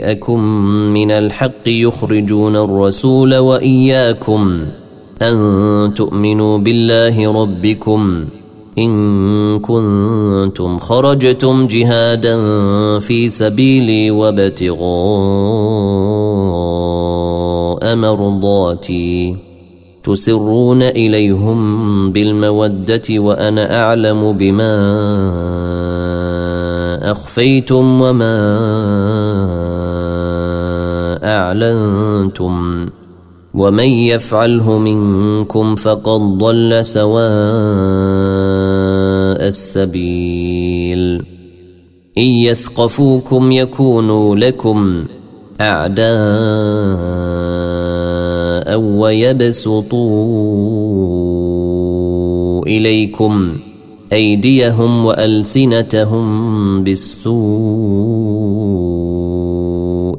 جاءكم من الحق يخرجون الرسول واياكم ان تؤمنوا بالله ربكم ان كنتم خرجتم جهادا في سبيلي وابتغاء مرضاتي تسرون اليهم بالموده وأنا اعلم بما اخفيتم وما أعلنتم ومن يفعله منكم فقد ضل سواء السبيل. إن يثقفوكم يكونوا لكم أعداء ويبسطوا إليكم أيديهم وألسنتهم بالسوء.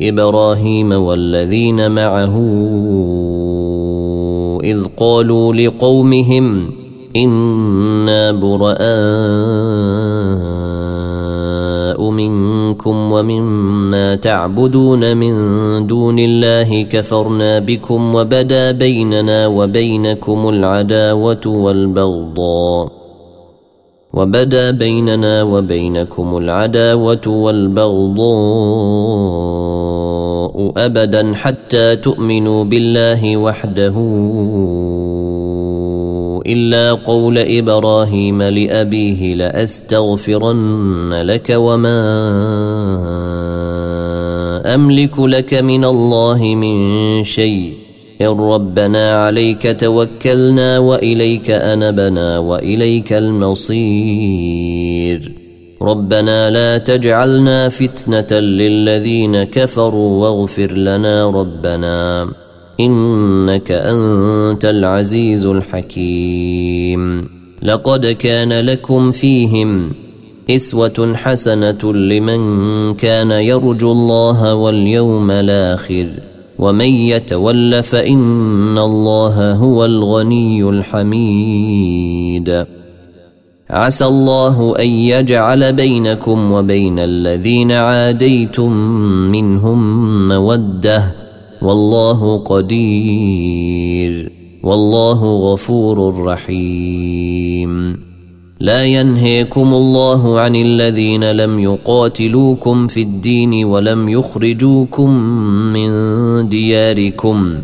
إبراهيم والذين معه إذ قالوا لقومهم إنا براء منكم ومما تعبدون من دون الله كفرنا بكم وبدا بيننا وبينكم العداوة والبغضاء وبدا بيننا وبينكم العداوة والبغضاء أبدا حتى تؤمنوا بالله وحده إلا قول إبراهيم لأبيه لأستغفرن لك وما أملك لك من الله من شيء. إن ربنا عليك توكلنا وإليك أنبنا وإليك المصير. ربنا لا تجعلنا فتنة للذين كفروا واغفر لنا ربنا إنك أنت العزيز الحكيم. لقد كان لكم فيهم إسوة حسنة لمن كان يرجو الله واليوم الآخر ومن يتول فإن الله هو الغني الحميد. عسى الله أن يجعل بينكم وبين الذين عاديتم منهم مودة. والله قدير. والله غفور رحيم. لا ينهيكم الله عن الذين لم يقاتلوكم في الدين ولم يخرجوكم من دياركم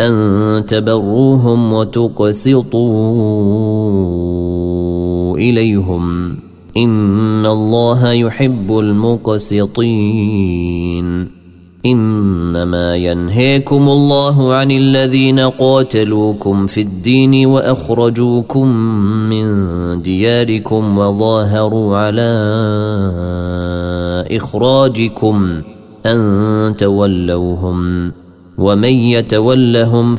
أن تبروهم وتقسطوا. إليهم. إن الله يحب المقسطين. إنما ينهيكم الله عن الذين قاتلوكم في الدين وأخرجوكم من دياركم وظاهروا على إخراجكم أن تولوهم ومن يتولهم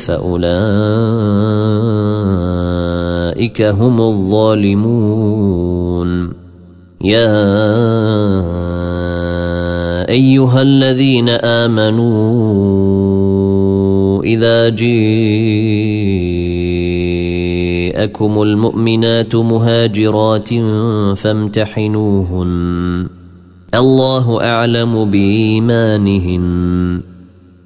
فاولئك هم الظالمون يا ايها الذين امنوا اذا جاءكم المؤمنات مهاجرات فامتحنوهن الله اعلم بايمانهن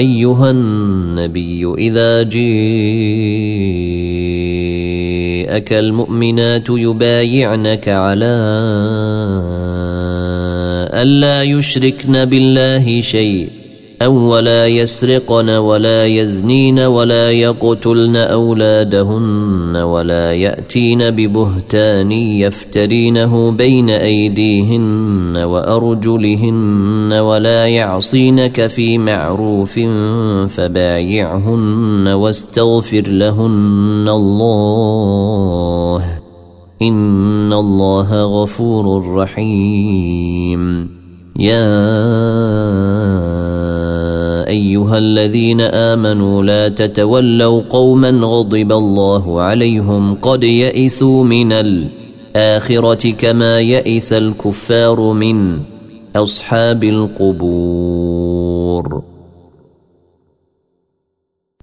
أيها النبي إذا جاءك المؤمنات يبايعنك على ألا يشركن بالله شيء. أو ولا يسرقن ولا يزنين ولا يقتلن أولادهن ولا يأتين ببهتان يفترينه بين أيديهن وأرجلهن ولا يعصينك في معروف فبايعهن واستغفر لهن الله إن الله غفور رحيم. يا أيها الذين آمنوا لا تتولوا قوما غضب الله عليهم قد يئسوا من الآخرة كما يئس الكفار من أصحاب القبور.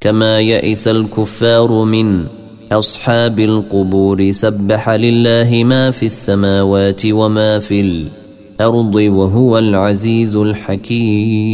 كما يئس الكفار من أصحاب القبور. سبح لله ما في السماوات وما في الأرض وهو العزيز الحكيم.